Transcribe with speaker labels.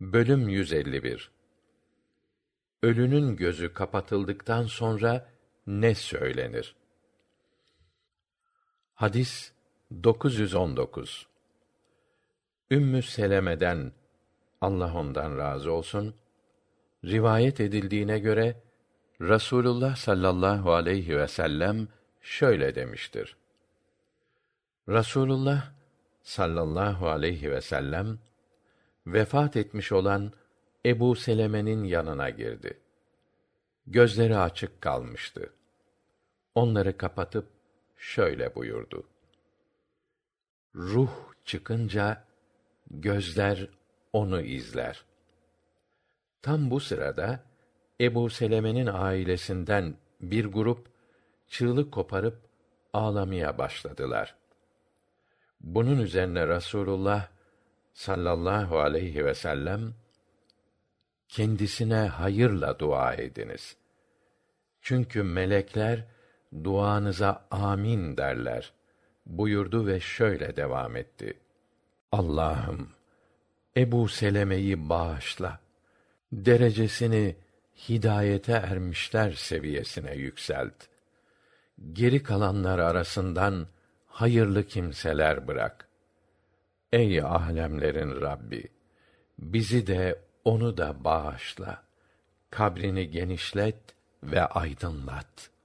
Speaker 1: Bölüm 151 Ölünün gözü kapatıldıktan sonra ne söylenir? Hadis 919 Ümmü Seleme'den Allah ondan razı olsun rivayet edildiğine göre Rasulullah sallallahu aleyhi ve sellem şöyle demiştir. Rasulullah sallallahu aleyhi ve sellem vefat etmiş olan Ebu Seleme'nin yanına girdi. Gözleri açık kalmıştı. Onları kapatıp şöyle buyurdu. Ruh çıkınca gözler onu izler. Tam bu sırada Ebu Seleme'nin ailesinden bir grup çığlık koparıp ağlamaya başladılar. Bunun üzerine Rasulullah sallallahu aleyhi ve sellem kendisine hayırla dua ediniz. Çünkü melekler duanıza amin derler buyurdu ve şöyle devam etti. Allah'ım Ebu Seleme'yi bağışla. Derecesini hidayete ermişler seviyesine yükselt. Geri kalanlar arasından hayırlı kimseler bırak. Ey alemlerin Rabbi, bizi de onu da bağışla. Kabrini genişlet ve aydınlat.''